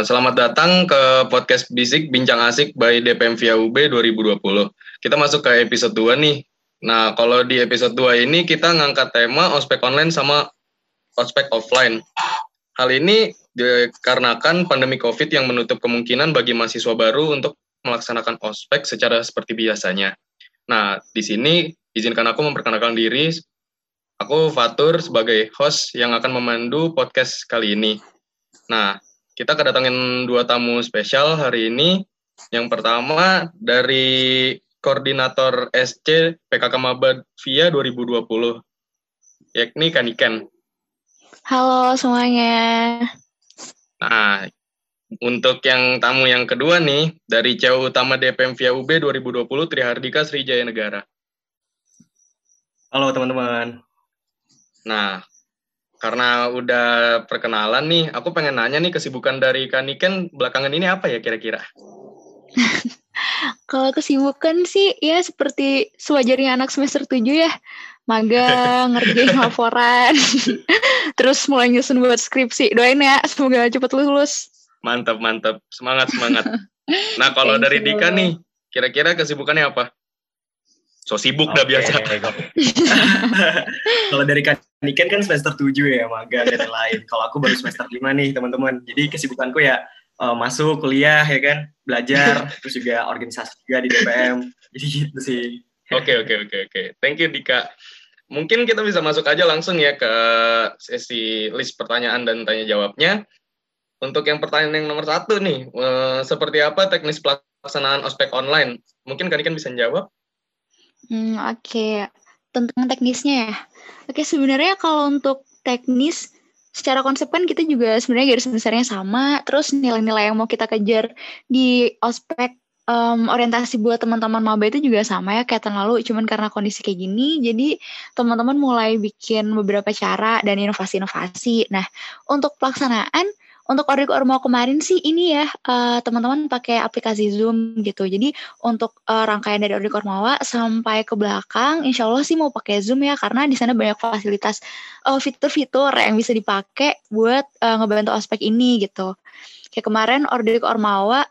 selamat datang ke podcast Bisik Bincang Asik by DPM Via UB 2020. Kita masuk ke episode 2 nih. Nah, kalau di episode 2 ini kita ngangkat tema ospek online sama ospek offline. Hal ini dikarenakan pandemi COVID yang menutup kemungkinan bagi mahasiswa baru untuk melaksanakan ospek secara seperti biasanya. Nah, di sini izinkan aku memperkenalkan diri. Aku Fatur sebagai host yang akan memandu podcast kali ini. Nah, kita kedatangan dua tamu spesial hari ini. Yang pertama dari Koordinator SC PKK Maba Via 2020, yakni Kaniken. Halo semuanya. Nah, untuk yang tamu yang kedua nih, dari CEO Utama DPM Via UB 2020, Trihardika Srijaya Negara. Halo teman-teman. Nah, karena udah perkenalan nih, aku pengen nanya nih kesibukan dari Kaniken belakangan ini apa ya kira-kira? Kalau kesibukan sih ya seperti sewajarnya anak semester 7 ya. Magang, ngerjain laporan, terus mulai nyusun buat skripsi. Doain ya, semoga cepet lulus. Mantap, mantap. Semangat, semangat. Nah, kalau dari Dika nih, kira-kira kesibukannya apa? So sibuk okay. dah biasa. Kalau dari Kaniken kan semester 7 ya, magang dan lain-lain. Kalau aku baru semester 5 nih, teman-teman. Jadi kesibukanku ya uh, masuk kuliah ya kan, belajar, terus juga organisasi juga di DPM. Jadi gitu sih. Oke, oke, oke, oke. Thank you Dika. Mungkin kita bisa masuk aja langsung ya ke sesi list pertanyaan dan tanya jawabnya. Untuk yang pertanyaan yang nomor satu nih, uh, seperti apa teknis pelaksanaan ospek online? Mungkin Kaniken bisa jawab? Hmm, oke. Okay. Tentang teknisnya ya. Oke, sebenarnya kalau untuk teknis secara konsep kan kita juga sebenarnya garis besarnya sama. Terus nilai-nilai yang mau kita kejar di ospek um, orientasi buat teman-teman maba itu juga sama ya kayak tahun lalu. Cuman karena kondisi kayak gini, jadi teman-teman mulai bikin beberapa cara dan inovasi-inovasi. Nah, untuk pelaksanaan untuk Ordik Ormo kemarin sih ini ya uh, teman-teman pakai aplikasi Zoom gitu. Jadi untuk uh, rangkaian dari Ordik Ormawa sampai ke belakang, insya Allah sih mau pakai Zoom ya karena di sana banyak fasilitas uh, fitur-fitur yang bisa dipakai buat uh, ngebantu aspek ini gitu. Kayak kemarin Ordik Ormawa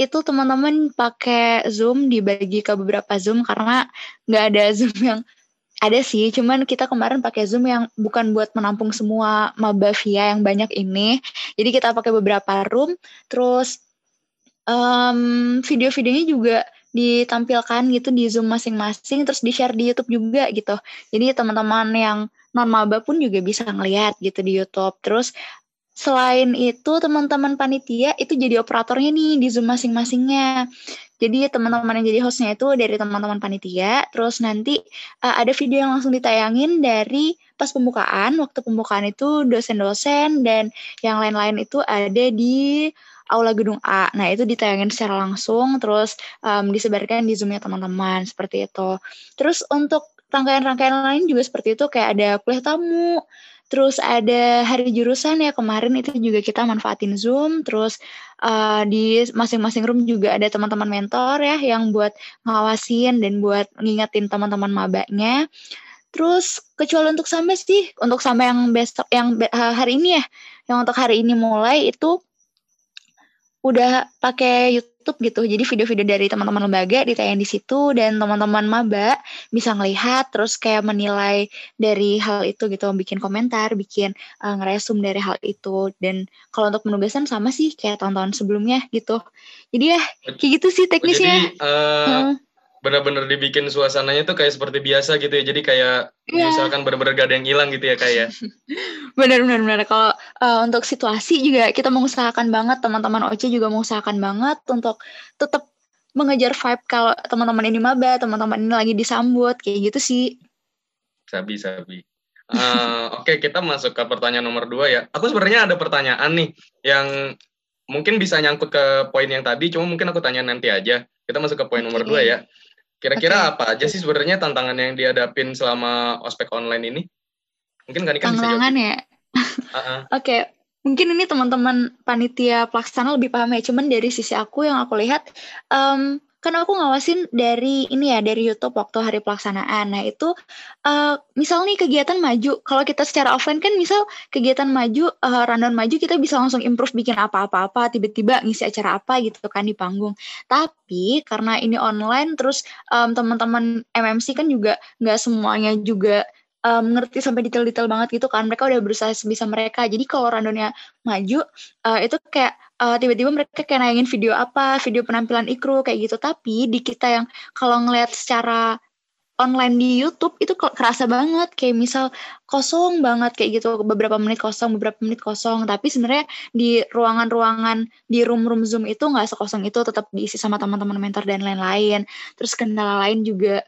itu teman-teman pakai Zoom dibagi ke beberapa Zoom karena nggak ada Zoom yang ada sih, cuman kita kemarin pakai Zoom yang bukan buat menampung semua maba via yang banyak ini. Jadi kita pakai beberapa room, terus um, video-videonya juga ditampilkan gitu di Zoom masing-masing, terus di-share di YouTube juga gitu. Jadi teman-teman yang non maba pun juga bisa ngeliat gitu di YouTube. Terus selain itu teman-teman panitia itu jadi operatornya nih di Zoom masing-masingnya. Jadi teman-teman yang jadi hostnya itu dari teman-teman panitia, terus nanti uh, ada video yang langsung ditayangin dari pas pembukaan, waktu pembukaan itu dosen-dosen dan yang lain-lain itu ada di aula gedung A. Nah itu ditayangin secara langsung, terus um, disebarkan di zoomnya teman-teman seperti itu. Terus untuk rangkaian-rangkaian lain juga seperti itu, kayak ada kuliah tamu, Terus ada hari jurusan ya kemarin itu juga kita manfaatin Zoom. Terus uh, di masing-masing room juga ada teman-teman mentor ya yang buat ngawasin dan buat ngingetin teman-teman mabanya. Terus kecuali untuk sampai sih, untuk sampai yang besok yang hari ini ya, yang untuk hari ini mulai itu udah pakai YouTube gitu. Jadi video-video dari teman-teman lembaga ditayang di situ dan teman-teman maba bisa ngelihat terus kayak menilai dari hal itu gitu, bikin komentar, bikin uh, ngeresum dari hal itu. Dan kalau untuk penugasan sama sih kayak tahun-tahun sebelumnya gitu. Jadi ya kayak gitu sih teknisnya. Jadi uh, hmm benar-benar dibikin suasananya tuh kayak seperti biasa gitu ya. Jadi kayak yeah. misalkan benar-benar gak ada yang hilang gitu ya kayak. Ya. Benar-benar benar. Kalau uh, untuk situasi juga kita mengusahakan banget teman-teman OC juga mengusahakan banget untuk tetap mengejar vibe kalau teman-teman ini maba, teman-teman ini lagi disambut kayak gitu sih. Sabi sabi. Uh, Oke, okay, kita masuk ke pertanyaan nomor dua ya. Aku sebenarnya ada pertanyaan nih yang mungkin bisa nyangkut ke poin yang tadi, cuma mungkin aku tanya nanti aja. Kita masuk ke poin okay. nomor dua ya. Kira-kira okay. apa aja sih sebenarnya tantangan yang dihadapin selama ospek online ini? Mungkin kan kan bisa jawab. ya. uh -uh. Oke, okay. mungkin ini teman-teman panitia pelaksana lebih paham ya. Cuman dari sisi aku yang aku lihat, um, kan aku ngawasin dari ini ya dari YouTube waktu hari pelaksanaan. Nah itu uh, misal nih kegiatan maju, kalau kita secara offline kan misal kegiatan maju, uh, rundown maju kita bisa langsung improve bikin apa-apa-apa, tiba-tiba ngisi acara apa gitu kan di panggung. Tapi karena ini online, terus um, teman-teman MMC kan juga nggak semuanya juga um, ngerti sampai detail-detail banget gitu kan. Mereka udah berusaha sebisa mereka. Jadi kalau rundownnya maju, uh, itu kayak uh, tiba-tiba mereka kayak nayangin video apa, video penampilan ikru kayak gitu. Tapi di kita yang kalau ngelihat secara online di YouTube itu kerasa banget. Kayak misal kosong banget kayak gitu. Beberapa menit kosong beberapa menit kosong. Tapi sebenarnya di ruangan-ruangan di room-room Zoom itu nggak sekosong itu. Tetap diisi sama teman-teman mentor dan lain-lain. Terus kendala lain juga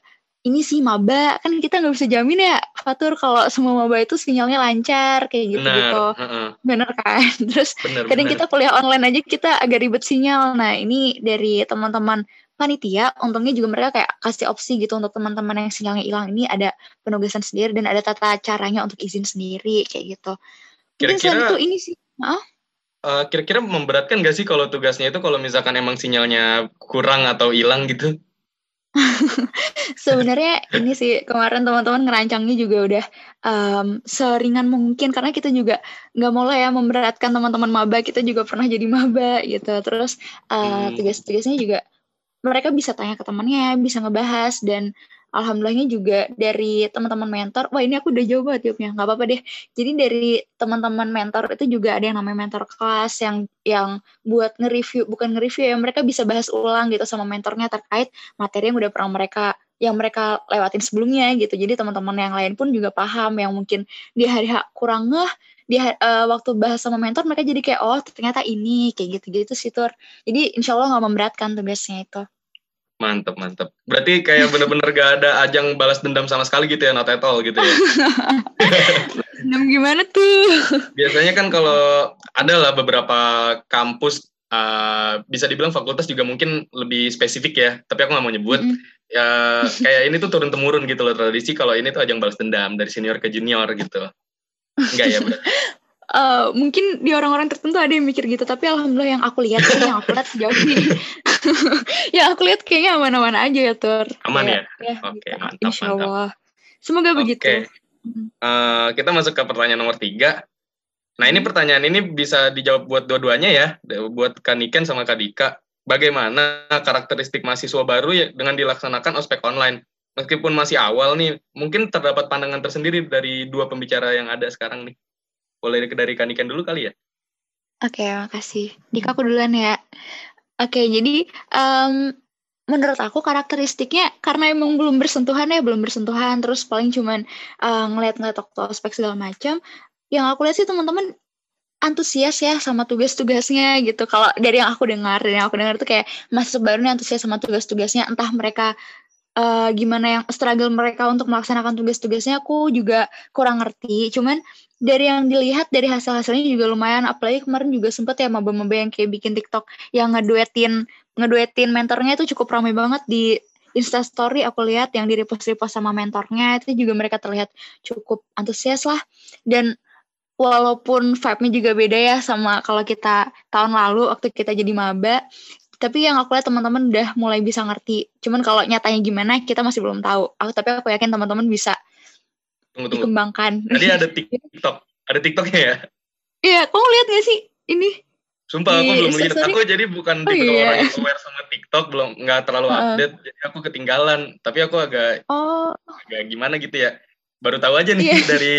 ini sih maba kan kita nggak bisa jamin ya Fatur kalau semua maba itu sinyalnya lancar kayak gitu gitu bener, uh-uh. bener kan? Terus bener, kadang bener. kita kuliah online aja kita agak ribet sinyal. Nah ini dari teman-teman panitia untungnya juga mereka kayak kasih opsi gitu untuk teman-teman yang sinyalnya hilang. Ini ada penugasan sendiri dan ada tata caranya untuk izin sendiri kayak gitu. Mungkin kira-kira itu ini sih maaf uh, kira-kira memberatkan gak sih kalau tugasnya itu kalau misalkan emang sinyalnya kurang atau hilang gitu Sebenarnya ini sih kemarin teman-teman ngerancangnya juga udah um, seringan mungkin karena kita juga nggak mau lah ya memberatkan teman-teman maba kita juga pernah jadi maba gitu terus uh, hmm. tugas-tugasnya juga mereka bisa tanya ke temannya bisa ngebahas dan alhamdulillahnya juga dari teman-teman mentor wah ini aku udah jauh banget jawabnya nggak apa-apa deh. Jadi dari teman-teman mentor itu juga ada yang namanya mentor kelas yang yang buat nge-review bukan nge-review ya mereka bisa bahas ulang gitu sama mentornya terkait materi yang udah pernah mereka yang mereka lewatin sebelumnya gitu. Jadi teman-teman yang lain pun juga paham yang mungkin di hari kurang ngeh di uh, waktu bahas sama mentor mereka jadi kayak oh ternyata ini kayak gitu gitu sih tur. Jadi insya Allah nggak memberatkan tugasnya itu Mantep, mantep. Berarti kayak bener-bener gak ada ajang balas dendam sama sekali gitu ya, not at all gitu ya. dendam gimana tuh? Biasanya kan kalau ada lah beberapa kampus, uh, bisa dibilang fakultas juga mungkin lebih spesifik ya, tapi aku gak mau nyebut. Mm -hmm. Ya kayak ini tuh turun-temurun gitu loh tradisi kalau ini tuh ajang balas dendam dari senior ke junior gitu. Enggak ya, berarti? Uh, mungkin di orang-orang tertentu ada yang mikir gitu tapi alhamdulillah yang aku lihat yang aku lihat sejauh ini. Ya aku lihat kayaknya aman-aman aja ya tur. Aman ya, ya oke okay, gitu. mantap Insya Allah mantap. semoga okay. begitu. Uh, kita masuk ke pertanyaan nomor tiga. Nah ini pertanyaan ini bisa dijawab buat dua-duanya ya. Buat Kaniken sama Kadika bagaimana karakteristik mahasiswa baru ya dengan dilaksanakan ospek online? Meskipun masih awal nih mungkin terdapat pandangan tersendiri dari dua pembicara yang ada sekarang nih boleh dari Kanikan dulu kali ya? Oke, okay, makasih. Dika aku duluan ya. Oke, okay, jadi um, menurut aku karakteristiknya karena emang belum bersentuhan ya, belum bersentuhan, terus paling cuman uh, ngeliat-ngeliat waktu ospek segala macam. Yang aku lihat sih teman-teman antusias ya sama tugas-tugasnya gitu. Kalau dari yang aku dengar, dari yang aku dengar tuh kayak masih baru antusias sama tugas-tugasnya. Entah mereka uh, gimana yang struggle mereka untuk melaksanakan tugas-tugasnya, aku juga kurang ngerti. Cuman dari yang dilihat dari hasil-hasilnya juga lumayan apalagi kemarin juga sempet ya maba-maba yang kayak bikin TikTok yang ngeduetin ngeduetin mentornya itu cukup ramai banget di Insta Story aku lihat yang di repost repost sama mentornya itu juga mereka terlihat cukup antusias lah dan walaupun vibe-nya juga beda ya sama kalau kita tahun lalu waktu kita jadi maba tapi yang aku lihat teman-teman udah mulai bisa ngerti cuman kalau nyatanya gimana kita masih belum tahu aku tapi aku yakin teman-teman bisa tunggu, tunggu. dikembangkan. Tadi ada TikTok, ada TikToknya ya? Iya, kamu lihat gak sih ini? Sumpah aku belum lihat. Aku jadi bukan oh, tipe iya. orang yang aware sama TikTok, belum nggak terlalu uh. update. Jadi aku ketinggalan. Tapi aku agak, oh. agak gimana gitu ya. Baru tahu aja nih yeah. dari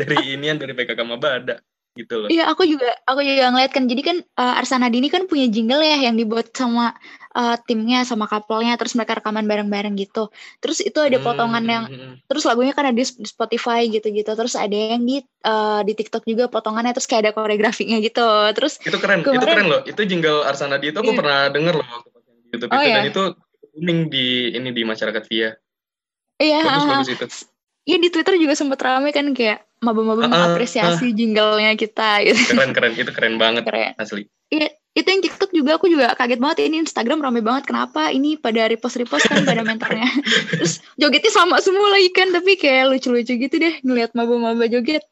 dari inian dari PKK Maba ada gitu loh. Iya, aku juga aku juga ngeliat kan. Jadi kan uh, Arsana Dini kan punya jingle ya yang dibuat sama uh, timnya sama couple-nya terus mereka rekaman bareng-bareng gitu. Terus itu ada potongan hmm. yang hmm, hmm. terus lagunya kan ada di Spotify gitu-gitu. Terus ada yang di uh, di TikTok juga potongannya terus kayak ada koreografinya gitu. Terus Itu keren. Kemarin, itu keren loh. Itu jingle Arsana Dini itu aku iya. pernah denger loh waktu di YouTube oh, itu iya? dan itu kuning di ini di masyarakat via. Iya, bagus, bagus itu. Iya di Twitter juga sempet rame kan kayak maba-maba uh, mengapresiasi uh, jinglenya kita gitu. Keren keren. Itu keren banget keren. asli. Iya itu yang TikTok juga aku juga kaget banget. Ini Instagram rame banget. Kenapa? Ini pada repost repost kan pada mentornya. Terus jogetnya sama semua lagi kan tapi kayak lucu-lucu gitu deh ngeliat maba-maba joget.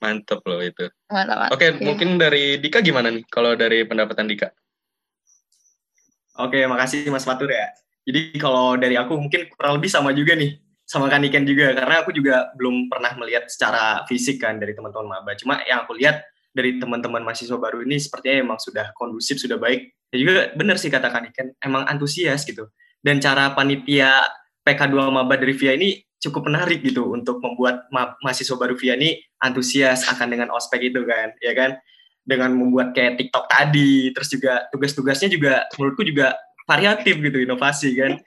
Mantep loh itu. Mantap, mantap. Oke ya. mungkin dari Dika gimana nih kalau dari pendapatan Dika? Oke, makasih Mas Fatur ya. Jadi kalau dari aku mungkin kurang lebih sama juga nih, sama kan Iken juga, karena aku juga belum pernah melihat secara fisik kan dari teman-teman maba. Cuma yang aku lihat dari teman-teman mahasiswa baru ini sepertinya emang sudah kondusif, sudah baik. Dan juga benar sih katakan Iken, emang antusias gitu. Dan cara panitia PK2 Maba dari VIA ini cukup menarik gitu untuk membuat ma mahasiswa baru VIA ini antusias akan dengan ospek itu kan, ya kan? Dengan membuat kayak TikTok tadi, terus juga tugas-tugasnya juga menurutku juga variatif gitu, inovasi kan.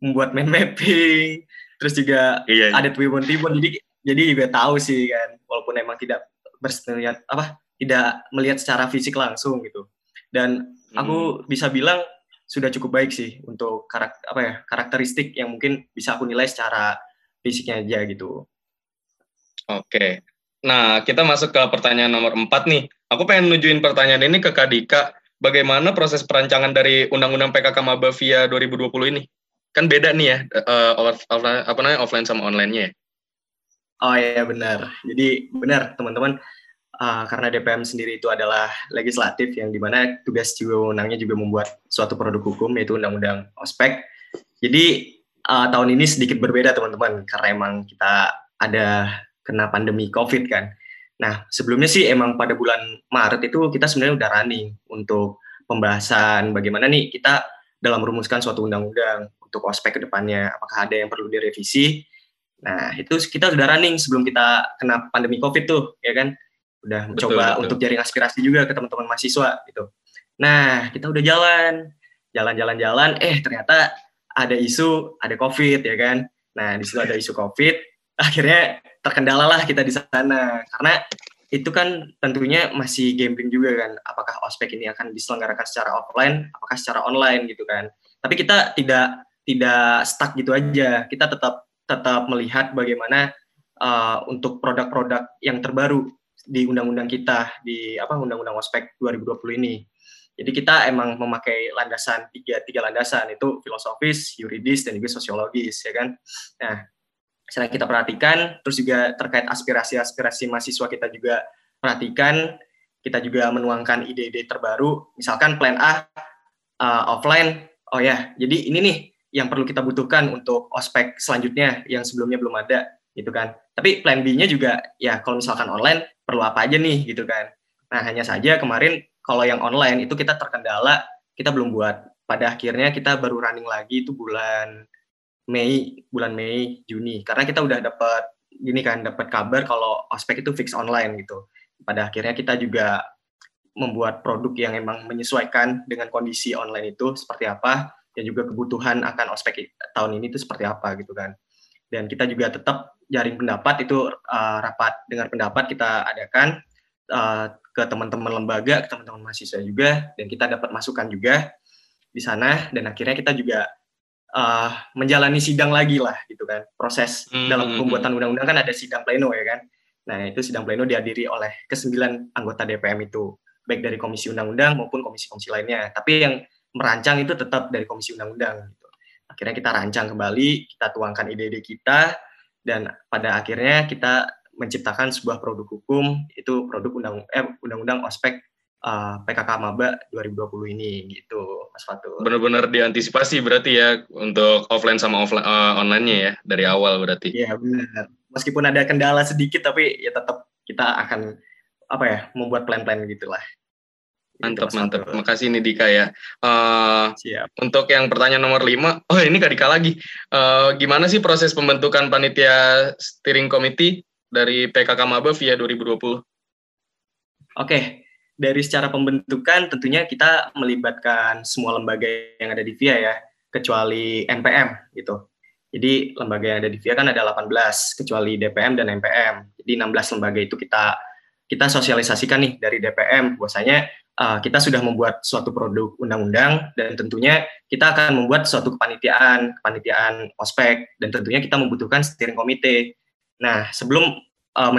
Membuat main mapping, terus juga iya, iya. ada tribun-tribun. Jadi jadi juga tahu sih kan walaupun emang tidak berseteriat apa tidak melihat secara fisik langsung gitu. Dan aku hmm. bisa bilang sudah cukup baik sih untuk karakter apa ya karakteristik yang mungkin bisa aku nilai secara fisiknya aja gitu. Oke. Nah kita masuk ke pertanyaan nomor empat nih. Aku pengen nujuin pertanyaan ini ke Kadika bagaimana proses perancangan dari Undang-Undang PKK Maba via 2020 ini kan beda nih ya uh, offline apa namanya offline sama onlinenya ya. Oh iya benar. Jadi benar teman-teman uh, karena DPM sendiri itu adalah legislatif yang di mana tugas juga wewenangnya juga membuat suatu produk hukum yaitu undang-undang ospek. Jadi uh, tahun ini sedikit berbeda teman-teman karena emang kita ada kena pandemi COVID kan. Nah sebelumnya sih emang pada bulan Maret itu kita sebenarnya udah running untuk pembahasan bagaimana nih kita dalam merumuskan suatu undang-undang untuk ospek ke depannya, apakah ada yang perlu direvisi. Nah, itu kita sudah running sebelum kita kena pandemi Covid tuh, ya kan? Udah mencoba betul, untuk jaring aspirasi juga ke teman-teman mahasiswa gitu. Nah, kita udah jalan, jalan-jalan-jalan, eh ternyata ada isu, ada Covid, ya kan? Nah, di situ ada isu Covid, akhirnya terkendala lah kita di sana karena itu kan tentunya masih gambling juga kan apakah ospek ini akan diselenggarakan secara offline apakah secara online gitu kan tapi kita tidak tidak stuck gitu aja. Kita tetap tetap melihat bagaimana uh, untuk produk-produk yang terbaru di undang-undang kita di apa undang-undang ospek 2020 ini. Jadi kita emang memakai landasan tiga tiga landasan itu filosofis, yuridis dan juga sosiologis ya kan. Nah, setelah kita perhatikan terus juga terkait aspirasi-aspirasi mahasiswa kita juga perhatikan, kita juga menuangkan ide-ide terbaru. Misalkan plan A uh, offline, oh ya, jadi ini nih yang perlu kita butuhkan untuk ospek selanjutnya yang sebelumnya belum ada gitu kan. Tapi plan B-nya juga ya kalau misalkan online perlu apa aja nih gitu kan. Nah, hanya saja kemarin kalau yang online itu kita terkendala, kita belum buat. Pada akhirnya kita baru running lagi itu bulan Mei, bulan Mei, Juni. Karena kita udah dapat gini kan, dapat kabar kalau ospek itu fix online gitu. Pada akhirnya kita juga membuat produk yang emang menyesuaikan dengan kondisi online itu seperti apa dan juga kebutuhan akan ospek tahun ini itu seperti apa gitu kan. Dan kita juga tetap jaring pendapat itu uh, rapat dengar pendapat kita adakan uh, ke teman-teman lembaga, ke teman-teman mahasiswa juga, dan kita dapat masukan juga di sana. Dan akhirnya kita juga uh, menjalani sidang lagi lah gitu kan. Proses hmm. dalam hmm, pembuatan hmm. undang-undang kan ada sidang pleno ya kan. Nah itu sidang pleno dihadiri oleh kesembilan anggota DPM itu, baik dari komisi undang-undang maupun komisi-komisi lainnya. Tapi yang merancang itu tetap dari komisi undang-undang gitu. Akhirnya kita rancang kembali, kita tuangkan ide-ide kita dan pada akhirnya kita menciptakan sebuah produk hukum itu produk undang eh undang-undang ospek uh, PKK Maba 2020 ini gitu Mas Fatul. Benar-benar diantisipasi berarti ya untuk offline sama offline uh, online-nya ya dari awal berarti. Iya benar. Meskipun ada kendala sedikit tapi ya tetap kita akan apa ya membuat plan-plan gitulah. Mantap, mantap. Makasih nih Dika ya. Uh, Siap. Untuk yang pertanyaan nomor lima, oh ini Kak Dika lagi. Uh, gimana sih proses pembentukan panitia steering committee dari PKK Maba via 2020? Oke, dari secara pembentukan tentunya kita melibatkan semua lembaga yang ada di VIA ya, kecuali NPM gitu. Jadi lembaga yang ada di VIA kan ada 18, kecuali DPM dan NPM. Jadi 16 lembaga itu kita kita sosialisasikan nih dari DPM bahwasanya uh, kita sudah membuat suatu produk undang-undang dan tentunya kita akan membuat suatu kepanitiaan, kepanitiaan ospek dan tentunya kita membutuhkan steering komite. Nah, sebelum uh,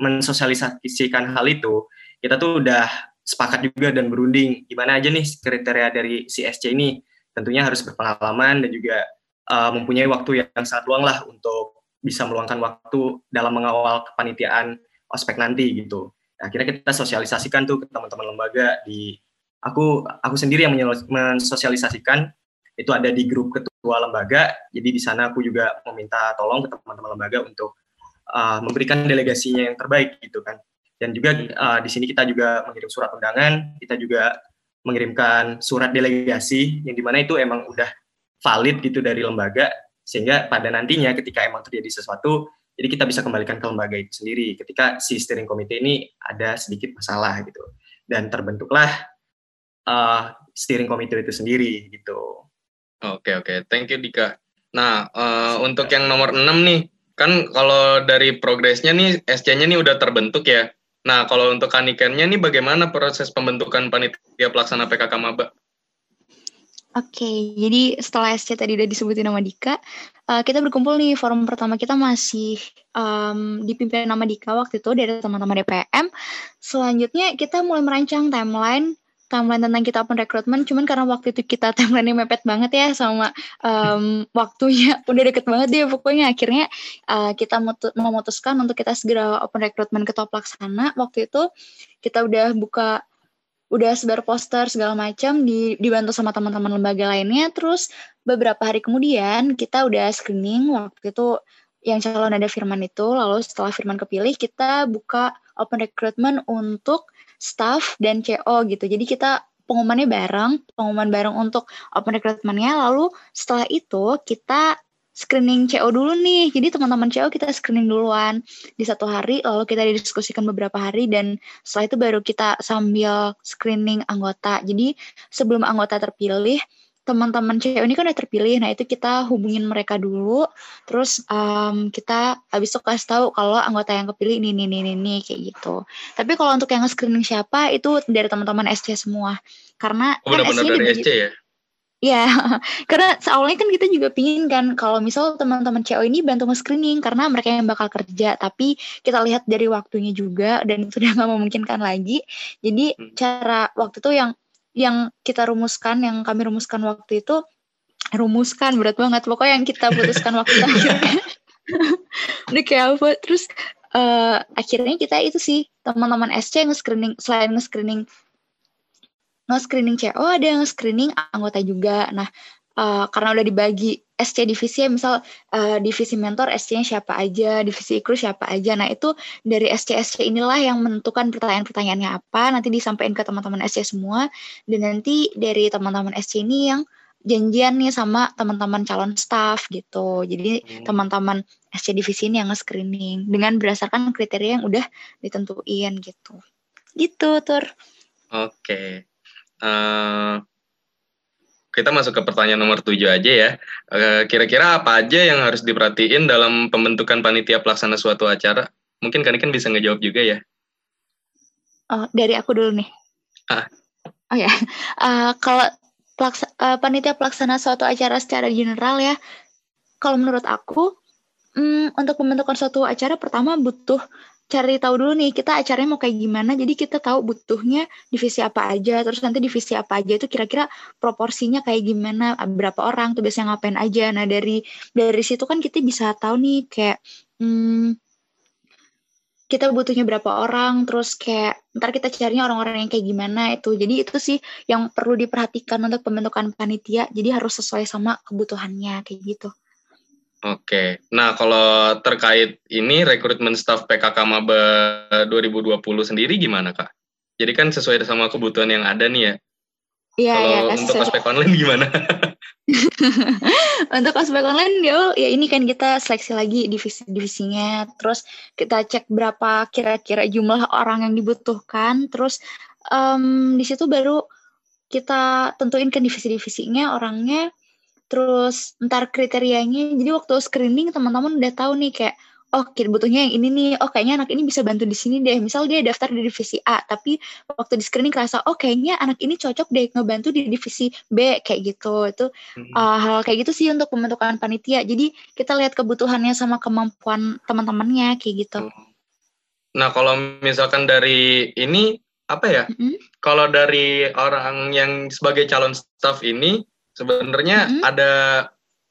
mensosialisasikan hal itu, kita tuh udah sepakat juga dan berunding gimana aja nih kriteria dari CSC ini. Tentunya harus berpengalaman dan juga uh, mempunyai waktu yang sangat luang lah untuk bisa meluangkan waktu dalam mengawal kepanitiaan ospek nanti gitu akhirnya kita sosialisasikan tuh ke teman-teman lembaga di aku aku sendiri yang mensosialisasikan itu ada di grup ketua lembaga. Jadi di sana aku juga meminta tolong ke teman-teman lembaga untuk uh, memberikan delegasinya yang terbaik gitu kan. Dan juga uh, di sini kita juga mengirim surat undangan, kita juga mengirimkan surat delegasi yang di mana itu emang udah valid gitu dari lembaga sehingga pada nantinya ketika emang terjadi sesuatu jadi kita bisa kembalikan ke lembaga itu sendiri. Ketika si steering committee ini ada sedikit masalah gitu. Dan terbentuklah uh, steering committee itu sendiri gitu. Oke oke, thank you Dika. Nah uh, untuk yang nomor 6 nih, kan kalau dari progresnya nih SC-nya nih udah terbentuk ya. Nah kalau untuk kanikennya nih bagaimana proses pembentukan panitia pelaksana PKK Maba? Oke, jadi setelah SC tadi udah disebutin nama Dika, uh, kita berkumpul nih forum pertama kita masih um, dipimpin nama Dika waktu itu dari teman-teman DPM. Selanjutnya kita mulai merancang timeline timeline tentang kita open recruitment cuman karena waktu itu kita timeline mepet banget ya sama um, waktunya udah deket banget deh pokoknya. Akhirnya uh, kita memutuskan untuk kita segera open recruitment ke top laksana. Waktu itu kita udah buka udah sebar poster segala macam di, dibantu sama teman-teman lembaga lainnya. Terus beberapa hari kemudian kita udah screening waktu itu yang calon ada Firman itu. Lalu setelah Firman kepilih kita buka open recruitment untuk staff dan CO gitu. Jadi kita pengumumannya bareng, pengumuman bareng untuk open recruitment-nya. Lalu setelah itu kita screening CO dulu nih. Jadi teman-teman CO kita screening duluan di satu hari, lalu kita didiskusikan beberapa hari dan setelah itu baru kita sambil screening anggota. Jadi sebelum anggota terpilih, teman-teman cewek ini kan udah terpilih, nah itu kita hubungin mereka dulu, terus um, kita habis itu kasih tahu kalau anggota yang kepilih ini, ini, ini, ini, kayak gitu. Tapi kalau untuk yang screening siapa itu dari teman-teman SC semua, karena oh, kan SC dari SC ya? Iya, karena awalnya kan kita juga pingin kan kalau misal teman-teman cewek ini bantu nge-screening karena mereka yang bakal kerja, tapi kita lihat dari waktunya juga dan sudah nggak memungkinkan lagi. Jadi hmm. cara waktu itu yang yang kita rumuskan, yang kami rumuskan waktu itu, rumuskan berat banget. Pokoknya yang kita putuskan waktu itu akhirnya. Udah kayak apa? Terus uh, akhirnya kita itu sih teman-teman SC yang screening selain nge-screening nge-screening CO ada yang screening anggota juga. Nah, uh, karena udah dibagi SC divisi ya misal uh, divisi mentor SC-nya siapa aja, divisi ikru siapa aja. Nah, itu dari SC-SC inilah yang menentukan pertanyaan-pertanyaannya apa, nanti disampaikan ke teman-teman SC semua dan nanti dari teman-teman SC ini yang janjian nih sama teman-teman calon staff gitu. Jadi hmm. teman-teman SC divisi ini yang nge-screening dengan berdasarkan kriteria yang udah ditentuin gitu. Gitu, Tur. Oke. Okay. Uh, eh, kita masuk ke pertanyaan nomor tujuh aja ya. Eh, kira-kira apa aja yang harus diperhatiin dalam pembentukan panitia pelaksana suatu acara? Mungkin kan kan bisa ngejawab juga ya. Oh, dari aku dulu nih. Ah. Oh ya, uh, kalau pelaksa, uh, panitia pelaksana suatu acara secara general ya, kalau menurut aku, um, untuk pembentukan suatu acara pertama butuh cari tahu dulu nih kita acaranya mau kayak gimana. Jadi kita tahu butuhnya divisi apa aja terus nanti divisi apa aja itu kira-kira proporsinya kayak gimana berapa orang tuh biasanya ngapain aja. Nah dari dari situ kan kita bisa tahu nih kayak hmm, kita butuhnya berapa orang terus kayak ntar kita carinya orang-orang yang kayak gimana itu. Jadi itu sih yang perlu diperhatikan untuk pembentukan panitia. Jadi harus sesuai sama kebutuhannya kayak gitu Oke, nah kalau terkait ini rekrutmen staff PKK Maba 2020 sendiri gimana kak? Jadi kan sesuai sama kebutuhan yang ada nih ya. Iya, kalau ya, untuk ospek online gimana? untuk ospek online ya, ya ini kan kita seleksi lagi divisi divisinya, terus kita cek berapa kira-kira jumlah orang yang dibutuhkan, terus um, di situ baru kita tentuin kan divisi-divisinya orangnya terus ntar kriterianya jadi waktu screening teman-teman udah tahu nih kayak oh kita butuhnya yang ini nih oh kayaknya anak ini bisa bantu di sini deh. Misal dia daftar di divisi A tapi waktu di screening kerasa oh kayaknya anak ini cocok deh ngebantu di divisi B kayak gitu. Itu hmm. uh, hal kayak gitu sih untuk pembentukan panitia. Jadi kita lihat kebutuhannya sama kemampuan teman-temannya kayak gitu. Nah kalau misalkan dari ini apa ya? Mm-hmm. kalau dari orang yang sebagai calon staff ini Sebenarnya mm-hmm. ada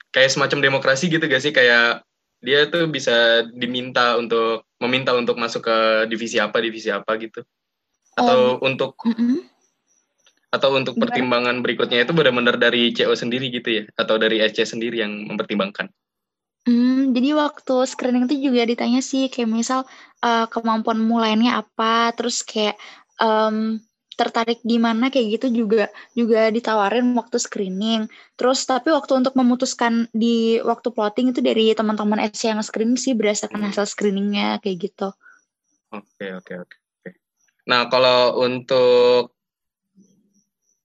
kayak semacam demokrasi gitu gak sih kayak dia tuh bisa diminta untuk meminta untuk masuk ke divisi apa divisi apa gitu atau um, untuk mm-hmm. Atau untuk Gimana? pertimbangan berikutnya itu benar-benar dari CO sendiri gitu ya? Atau dari SC sendiri yang mempertimbangkan? Hmm, jadi waktu screening itu juga ditanya sih kayak misal uh, kemampuan mulainya apa, terus kayak um, tertarik di mana kayak gitu juga juga ditawarin waktu screening. Terus tapi waktu untuk memutuskan di waktu plotting itu dari teman-teman SC yang screening sih berdasarkan hasil screeningnya kayak gitu. Oke, oke, oke. oke. Nah, kalau untuk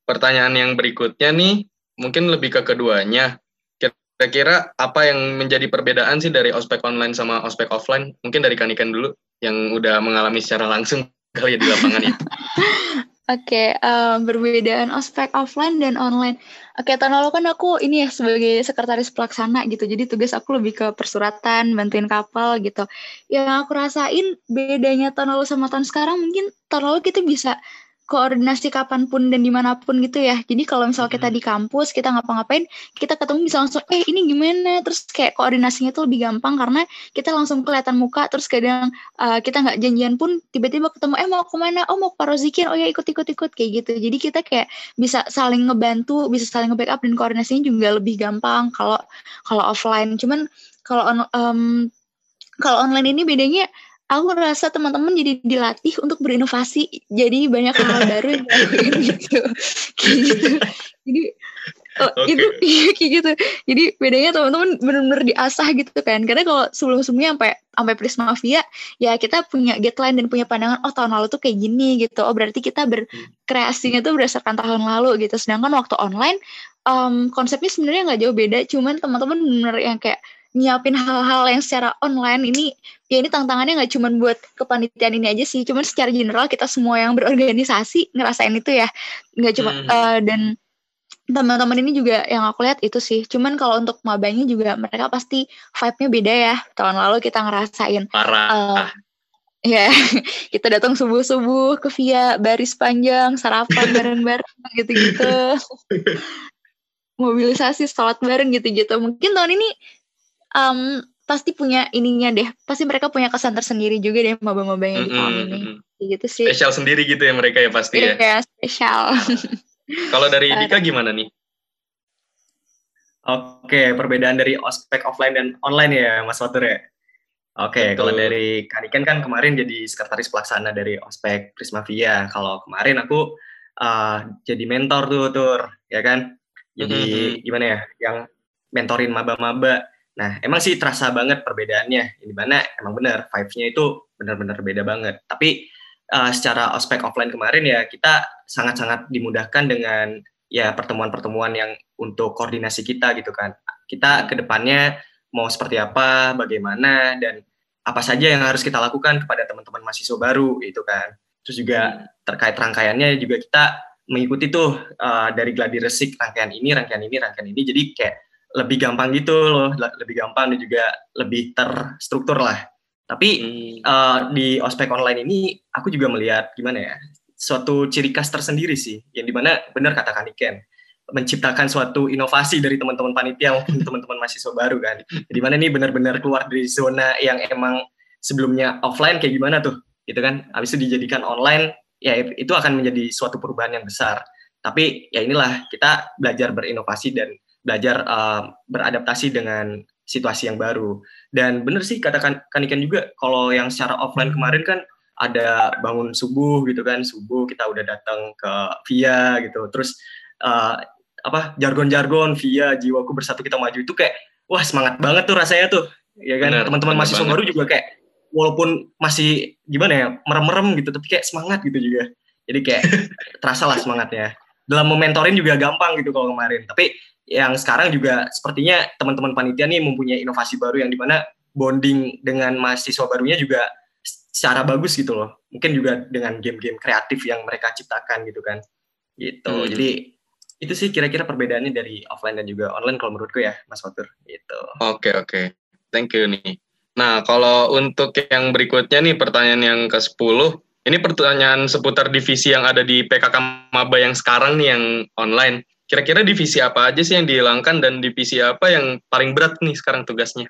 pertanyaan yang berikutnya nih, mungkin lebih ke keduanya. Kira-kira apa yang menjadi perbedaan sih dari ospek online sama ospek offline? Mungkin dari Kanikan dulu, yang udah mengalami secara langsung kali ya di lapangan ya. Oke, um, perbedaan ospek offline dan online. Oke, tahun lalu kan aku ini ya sebagai sekretaris pelaksana gitu. Jadi tugas aku lebih ke persuratan, bantuin kapal gitu. Yang aku rasain bedanya tahun lalu sama tahun sekarang mungkin tahun lalu kita bisa koordinasi kapan pun dan di mana pun gitu ya. Jadi kalau misal kita di kampus, kita ngapa-ngapain, kita ketemu bisa langsung, eh ini gimana? Terus kayak koordinasinya tuh lebih gampang karena kita langsung kelihatan muka. Terus kadang uh, kita nggak janjian pun tiba-tiba ketemu, eh mau ke mana? Oh mau ke Parozikin, oh ya ikut-ikut-ikut kayak gitu. Jadi kita kayak bisa saling ngebantu, bisa saling nge-backup dan koordinasinya juga lebih gampang kalau kalau offline. Cuman kalau on, um, kalau online ini bedanya aku ngerasa teman-teman jadi dilatih untuk berinovasi. Jadi banyak hal baru yang dilakuin gitu. Kayak gitu. Jadi oh, okay. itu iya, kayak gitu. Jadi bedanya teman-teman benar-benar diasah gitu kan. Karena kalau sebelum-sebelumnya sampai sampai Prisma Via ya kita punya guideline dan punya pandangan oh tahun lalu tuh kayak gini gitu. Oh berarti kita berkreasinya tuh berdasarkan tahun lalu gitu. Sedangkan waktu online um, konsepnya sebenarnya nggak jauh beda. Cuman teman-teman benar yang kayak nyiapin hal-hal yang secara online ini ya ini tantangannya nggak cuma buat kepanitiaan ini aja sih cuman secara general kita semua yang berorganisasi ngerasain itu ya. Nggak cuma hmm. uh, dan teman-teman ini juga yang aku lihat itu sih. Cuman kalau untuk mabanya juga mereka pasti vibe-nya beda ya. Tahun lalu kita ngerasain parah. uh, ya kita datang subuh subuh ke via baris panjang sarapan bareng bareng gitu-gitu. Mobilisasi sholat bareng gitu-gitu. Mungkin tahun ini um, pasti punya ininya deh. Pasti mereka punya kesan tersendiri juga deh maba-maba yang mm -hmm. di tahun ini. Gitu sih. Spesial sendiri gitu ya mereka ya pasti ya. Iya, spesial. Kalau dari Dika gimana nih? Oke, perbedaan dari ospek offline dan online ya, Mas Watur ya. Oke, kalau dari Kaniken kan kemarin jadi sekretaris pelaksana dari ospek Prisma Via. Kalau kemarin aku uh, jadi mentor tuh, tur, ya kan? Jadi mm -hmm. gimana ya, yang mentorin maba-maba Nah, emang sih terasa banget perbedaannya. Di mana emang benar, vibe-nya itu benar-benar beda banget. Tapi uh, secara ospek offline kemarin ya kita sangat-sangat dimudahkan dengan ya pertemuan-pertemuan yang untuk koordinasi kita gitu kan. Kita ke depannya mau seperti apa, bagaimana, dan apa saja yang harus kita lakukan kepada teman-teman mahasiswa baru gitu kan. Terus juga terkait rangkaiannya juga kita mengikuti tuh uh, dari gladi resik rangkaian ini, rangkaian ini, rangkaian ini. Jadi kayak lebih gampang gitu loh, lebih gampang dan juga lebih terstruktur lah. Tapi hmm. uh, di ospek online ini aku juga melihat gimana ya, suatu ciri khas tersendiri sih, yang di mana benar kata Kaniken, menciptakan suatu inovasi dari teman-teman panitia maupun teman-teman mahasiswa baru kan. Di mana ini benar-benar keluar dari zona yang emang sebelumnya offline kayak gimana tuh, gitu kan? Habis itu dijadikan online, ya itu akan menjadi suatu perubahan yang besar. Tapi ya inilah kita belajar berinovasi dan belajar uh, beradaptasi dengan situasi yang baru. Dan benar sih katakan Kanikan juga kalau yang secara offline kemarin kan ada bangun subuh gitu kan, subuh kita udah datang ke via gitu. Terus uh, apa jargon-jargon via jiwaku bersatu kita maju itu kayak wah semangat banget tuh rasanya tuh. Ya kan teman-teman mahasiswa baru juga kayak walaupun masih gimana ya merem-merem gitu tapi kayak semangat gitu juga. Jadi kayak terasa lah semangatnya. Dalam mementorin juga gampang gitu kalau kemarin. Tapi yang sekarang juga sepertinya teman-teman panitia nih mempunyai inovasi baru yang di mana bonding dengan mahasiswa barunya juga secara bagus gitu loh. Mungkin juga dengan game-game kreatif yang mereka ciptakan gitu kan. Gitu. Hmm. Jadi itu sih kira-kira perbedaannya dari offline dan juga online kalau menurutku ya, Mas Fatur. Gitu. Oke, okay, oke. Okay. Thank you nih. Nah, kalau untuk yang berikutnya nih pertanyaan yang ke-10, ini pertanyaan seputar divisi yang ada di PKK Maba yang sekarang nih yang online. Kira-kira divisi apa aja sih yang dihilangkan dan divisi apa yang paling berat nih sekarang tugasnya?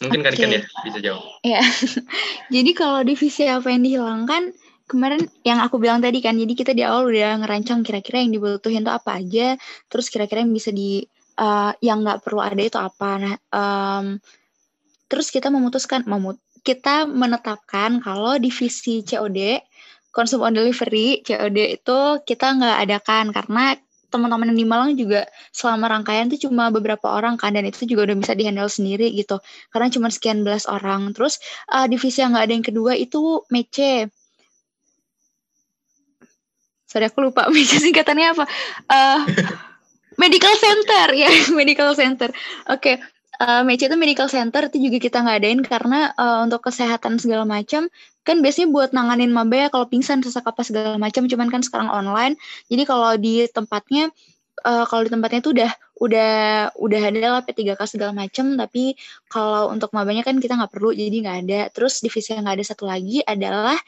Mungkin okay. kan ya bisa jawab. Ya. Jadi kalau divisi apa yang dihilangkan kemarin yang aku bilang tadi kan, jadi kita di awal udah ngerancang kira-kira yang dibutuhin tuh apa aja, terus kira-kira yang bisa di uh, yang nggak perlu ada itu apa. Nah, um, terus kita memutuskan, memut kita menetapkan kalau divisi COD, konsum on delivery, COD itu kita nggak adakan karena teman-teman yang di Malang juga selama rangkaian itu cuma beberapa orang kan dan itu juga udah bisa dihandle sendiri gitu. Karena cuma sekian belas orang. Terus uh, divisi yang nggak ada yang kedua itu mece. Sorry aku lupa mece singkatannya apa. Uh, medical center. Ya medical center. Oke okay. Uh, Mece itu medical center itu juga kita nggak adain karena uh, untuk kesehatan segala macam kan biasanya buat nanganin maba ya kalau pingsan sesak apa segala macam cuman kan sekarang online. Jadi kalau di tempatnya uh, kalau di tempatnya itu udah udah udah ada lah P3K segala macam. Tapi kalau untuk mabanya kan kita nggak perlu jadi nggak ada. Terus divisi yang nggak ada satu lagi adalah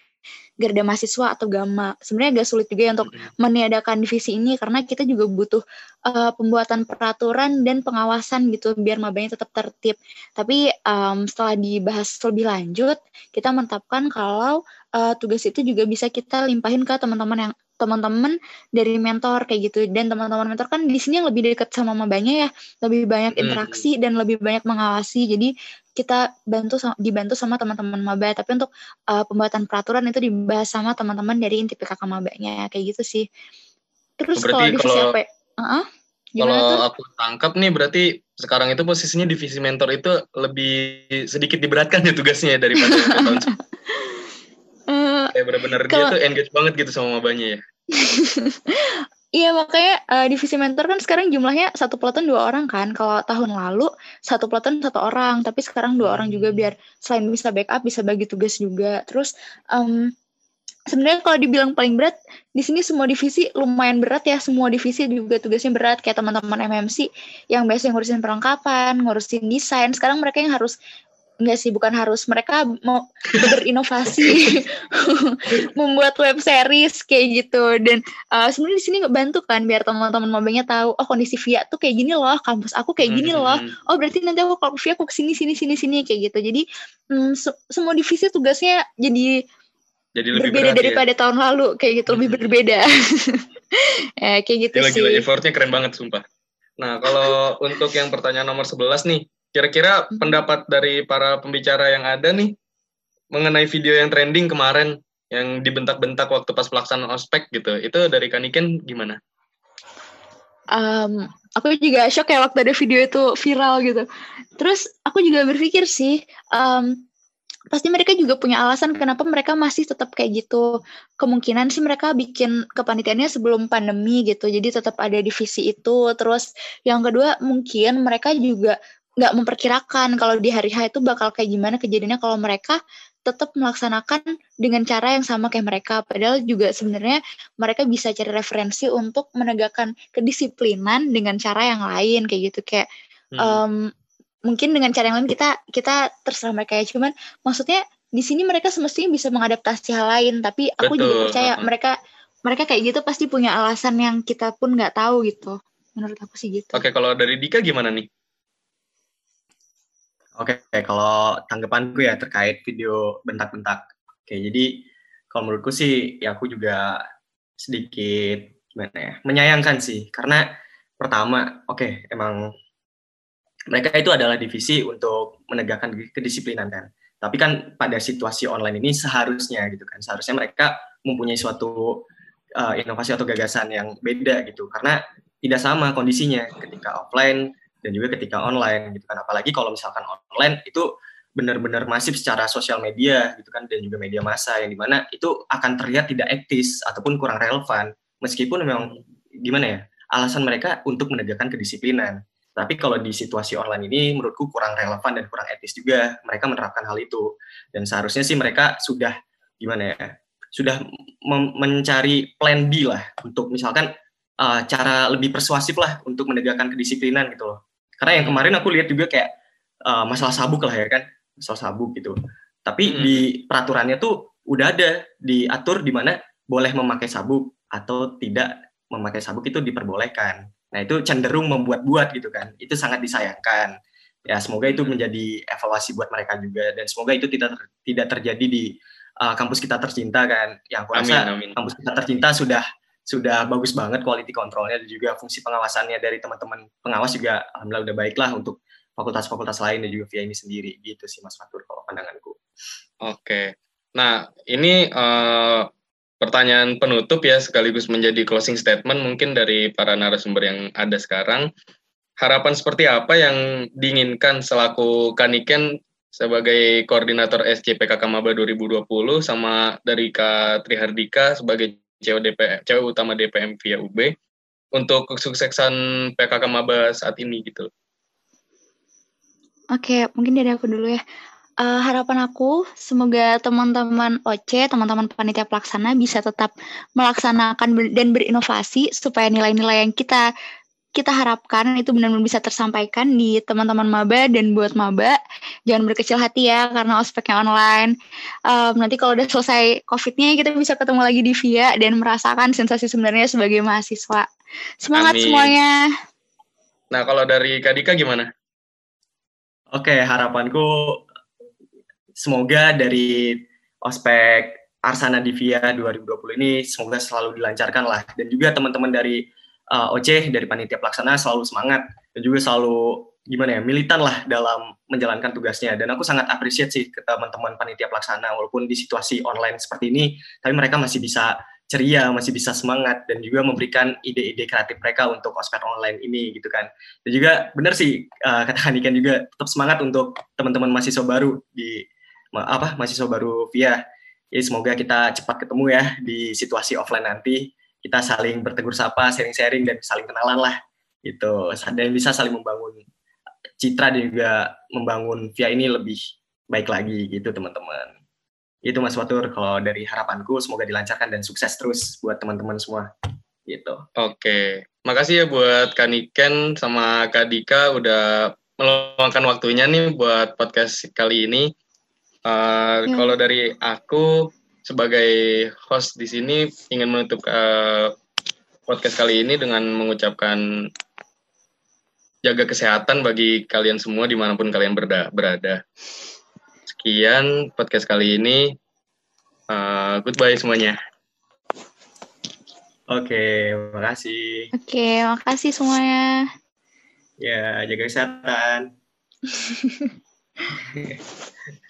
Garda Mahasiswa atau Gama. Sebenarnya agak sulit juga ya untuk meniadakan divisi ini karena kita juga butuh uh, pembuatan peraturan dan pengawasan gitu biar mabanya tetap tertib. Tapi um, setelah dibahas lebih lanjut, kita menetapkan kalau uh, tugas itu juga bisa kita limpahin ke teman-teman yang teman-teman dari mentor kayak gitu. Dan teman-teman mentor kan di sini yang lebih dekat sama mabanya ya. Lebih banyak interaksi hmm. dan lebih banyak mengawasi. Jadi kita bantu dibantu sama teman-teman maba. Tapi untuk uh, pembuatan peraturan itu dibahas sama teman-teman dari inti PKK mabanya. Kayak gitu sih. Terus kalau divisi apa uh -uh, kalau aku tangkap nih berarti sekarang itu posisinya divisi mentor itu lebih sedikit diberatkan ya tugasnya ya daripada tahun kayak benar-benar dia tuh engage banget gitu sama mabanya ya Iya makanya uh, divisi mentor kan sekarang jumlahnya satu peloton dua orang kan. Kalau tahun lalu satu peloton satu orang, tapi sekarang dua orang juga biar selain bisa backup bisa bagi tugas juga. Terus um, sebenarnya kalau dibilang paling berat di sini semua divisi lumayan berat ya. Semua divisi juga tugasnya berat kayak teman-teman MMC yang biasanya ngurusin perlengkapan, ngurusin desain. Sekarang mereka yang harus enggak sih bukan harus mereka mau berinovasi membuat web series kayak gitu dan uh, sebenarnya di sini bantu kan biar teman-teman mabangnya tahu oh kondisi via tuh kayak gini loh kampus aku kayak gini loh hmm. oh berarti nanti aku kalau via aku ke sini sini sini sini kayak gitu jadi um, se semua divisi tugasnya jadi jadi lebih berbeda berat, ya? daripada ya? tahun lalu kayak gitu lebih hmm. berbeda eh, kayak gitu gila, sih gila effortnya keren banget sumpah nah kalau untuk yang pertanyaan nomor 11 nih Kira-kira pendapat dari para pembicara yang ada nih mengenai video yang trending kemarin yang dibentak-bentak waktu pas pelaksanaan ospek gitu, itu dari Kaniken gimana? Um, aku juga shock ya waktu ada video itu viral gitu. Terus aku juga berpikir sih, um, pasti mereka juga punya alasan kenapa mereka masih tetap kayak gitu. Kemungkinan sih mereka bikin kepanitiaannya sebelum pandemi gitu, jadi tetap ada divisi itu. Terus yang kedua mungkin mereka juga nggak memperkirakan kalau di hari H itu bakal kayak gimana kejadiannya kalau mereka tetap melaksanakan dengan cara yang sama kayak mereka. Padahal juga sebenarnya mereka bisa cari referensi untuk menegakkan kedisiplinan dengan cara yang lain kayak gitu kayak hmm. um, mungkin dengan cara yang lain kita kita terserah mereka ya. Cuman maksudnya di sini mereka semestinya bisa mengadaptasi hal lain. Tapi aku Betul. juga percaya mereka mereka kayak gitu pasti punya alasan yang kita pun nggak tahu gitu. Menurut aku sih gitu. Oke, kalau dari Dika gimana nih? Oke, kalau tanggapanku ya terkait video bentak-bentak. Oke, jadi kalau menurutku sih ya aku juga sedikit gimana ya, menyayangkan sih karena pertama, oke, emang mereka itu adalah divisi untuk menegakkan kedisiplinan kan. Tapi kan pada situasi online ini seharusnya gitu kan, seharusnya mereka mempunyai suatu uh, inovasi atau gagasan yang beda gitu karena tidak sama kondisinya ketika offline dan juga ketika online gitu kan. Apalagi kalau misalkan online itu benar-benar masif secara sosial media gitu kan dan juga media massa yang di mana itu akan terlihat tidak etis ataupun kurang relevan. Meskipun memang gimana ya alasan mereka untuk menegakkan kedisiplinan. Tapi kalau di situasi online ini menurutku kurang relevan dan kurang etis juga mereka menerapkan hal itu. Dan seharusnya sih mereka sudah gimana ya sudah mencari plan B lah untuk misalkan uh, cara lebih persuasif lah untuk menegakkan kedisiplinan gitu loh karena yang kemarin aku lihat juga kayak uh, masalah sabuk lah ya kan, masalah sabuk gitu. Tapi hmm. di peraturannya tuh udah ada diatur di mana boleh memakai sabuk atau tidak memakai sabuk itu diperbolehkan. Nah itu cenderung membuat-buat gitu kan. Itu sangat disayangkan. Ya semoga itu menjadi evaluasi buat mereka juga dan semoga itu tidak tidak terjadi di uh, kampus kita tercinta kan. Yang aku Amin, rasa amin. kampus kita tercinta sudah sudah bagus banget quality controlnya dan juga fungsi pengawasannya dari teman-teman pengawas juga alhamdulillah udah baik lah untuk fakultas-fakultas lain dan juga via ini sendiri gitu sih Mas Fatur kalau pandanganku. Oke. Nah, ini eh, pertanyaan penutup ya sekaligus menjadi closing statement mungkin dari para narasumber yang ada sekarang. Harapan seperti apa yang diinginkan selaku Kaniken sebagai koordinator SCPKK Maba 2020 sama dari Kak Trihardika sebagai cewek DPM, cewek utama DPM via UB untuk kesuksesan PKK Maba saat ini gitu. Oke, mungkin dari aku dulu ya. Uh, harapan aku semoga teman-teman OC, teman-teman panitia pelaksana bisa tetap melaksanakan dan berinovasi supaya nilai-nilai yang kita kita harapkan itu benar-benar bisa tersampaikan di teman-teman maba dan buat maba. Jangan berkecil hati ya karena ospeknya online. Um, nanti kalau udah selesai covidnya kita bisa ketemu lagi di via dan merasakan sensasi sebenarnya sebagai mahasiswa. Semangat Amin. semuanya. Nah, kalau dari Kadika gimana? Oke, harapanku semoga dari ospek Arsana Divia 2020 ini semoga selalu dilancarkan lah. Dan juga teman-teman dari uh, dari panitia pelaksana selalu semangat dan juga selalu gimana ya militan lah dalam menjalankan tugasnya. Dan aku sangat appreciate sih ke teman-teman panitia pelaksana walaupun di situasi online seperti ini tapi mereka masih bisa ceria masih bisa semangat dan juga memberikan ide-ide kreatif mereka untuk ospek online ini gitu kan. Dan juga benar sih uh, kata Hanikan juga tetap semangat untuk teman-teman mahasiswa baru di apa mahasiswa baru via. Ya semoga kita cepat ketemu ya di situasi offline nanti kita saling bertegur sapa sharing-sharing dan saling kenalan lah gitu dan bisa saling membangun citra dan juga membangun via ini lebih baik lagi gitu teman-teman itu Mas Watur kalau dari harapanku semoga dilancarkan dan sukses terus buat teman-teman semua gitu Oke, makasih ya buat Kaniken sama Kak Dika udah meluangkan waktunya nih buat podcast kali ini. Uh, Ya. Kalau dari aku sebagai host di sini ingin menutup uh, podcast kali ini dengan mengucapkan jaga kesehatan bagi kalian semua di mana pun kalian berda- berada. Sekian podcast kali ini. Uh, goodbye semuanya. oke makasih oke makasih semuanya ya jaga kesehatan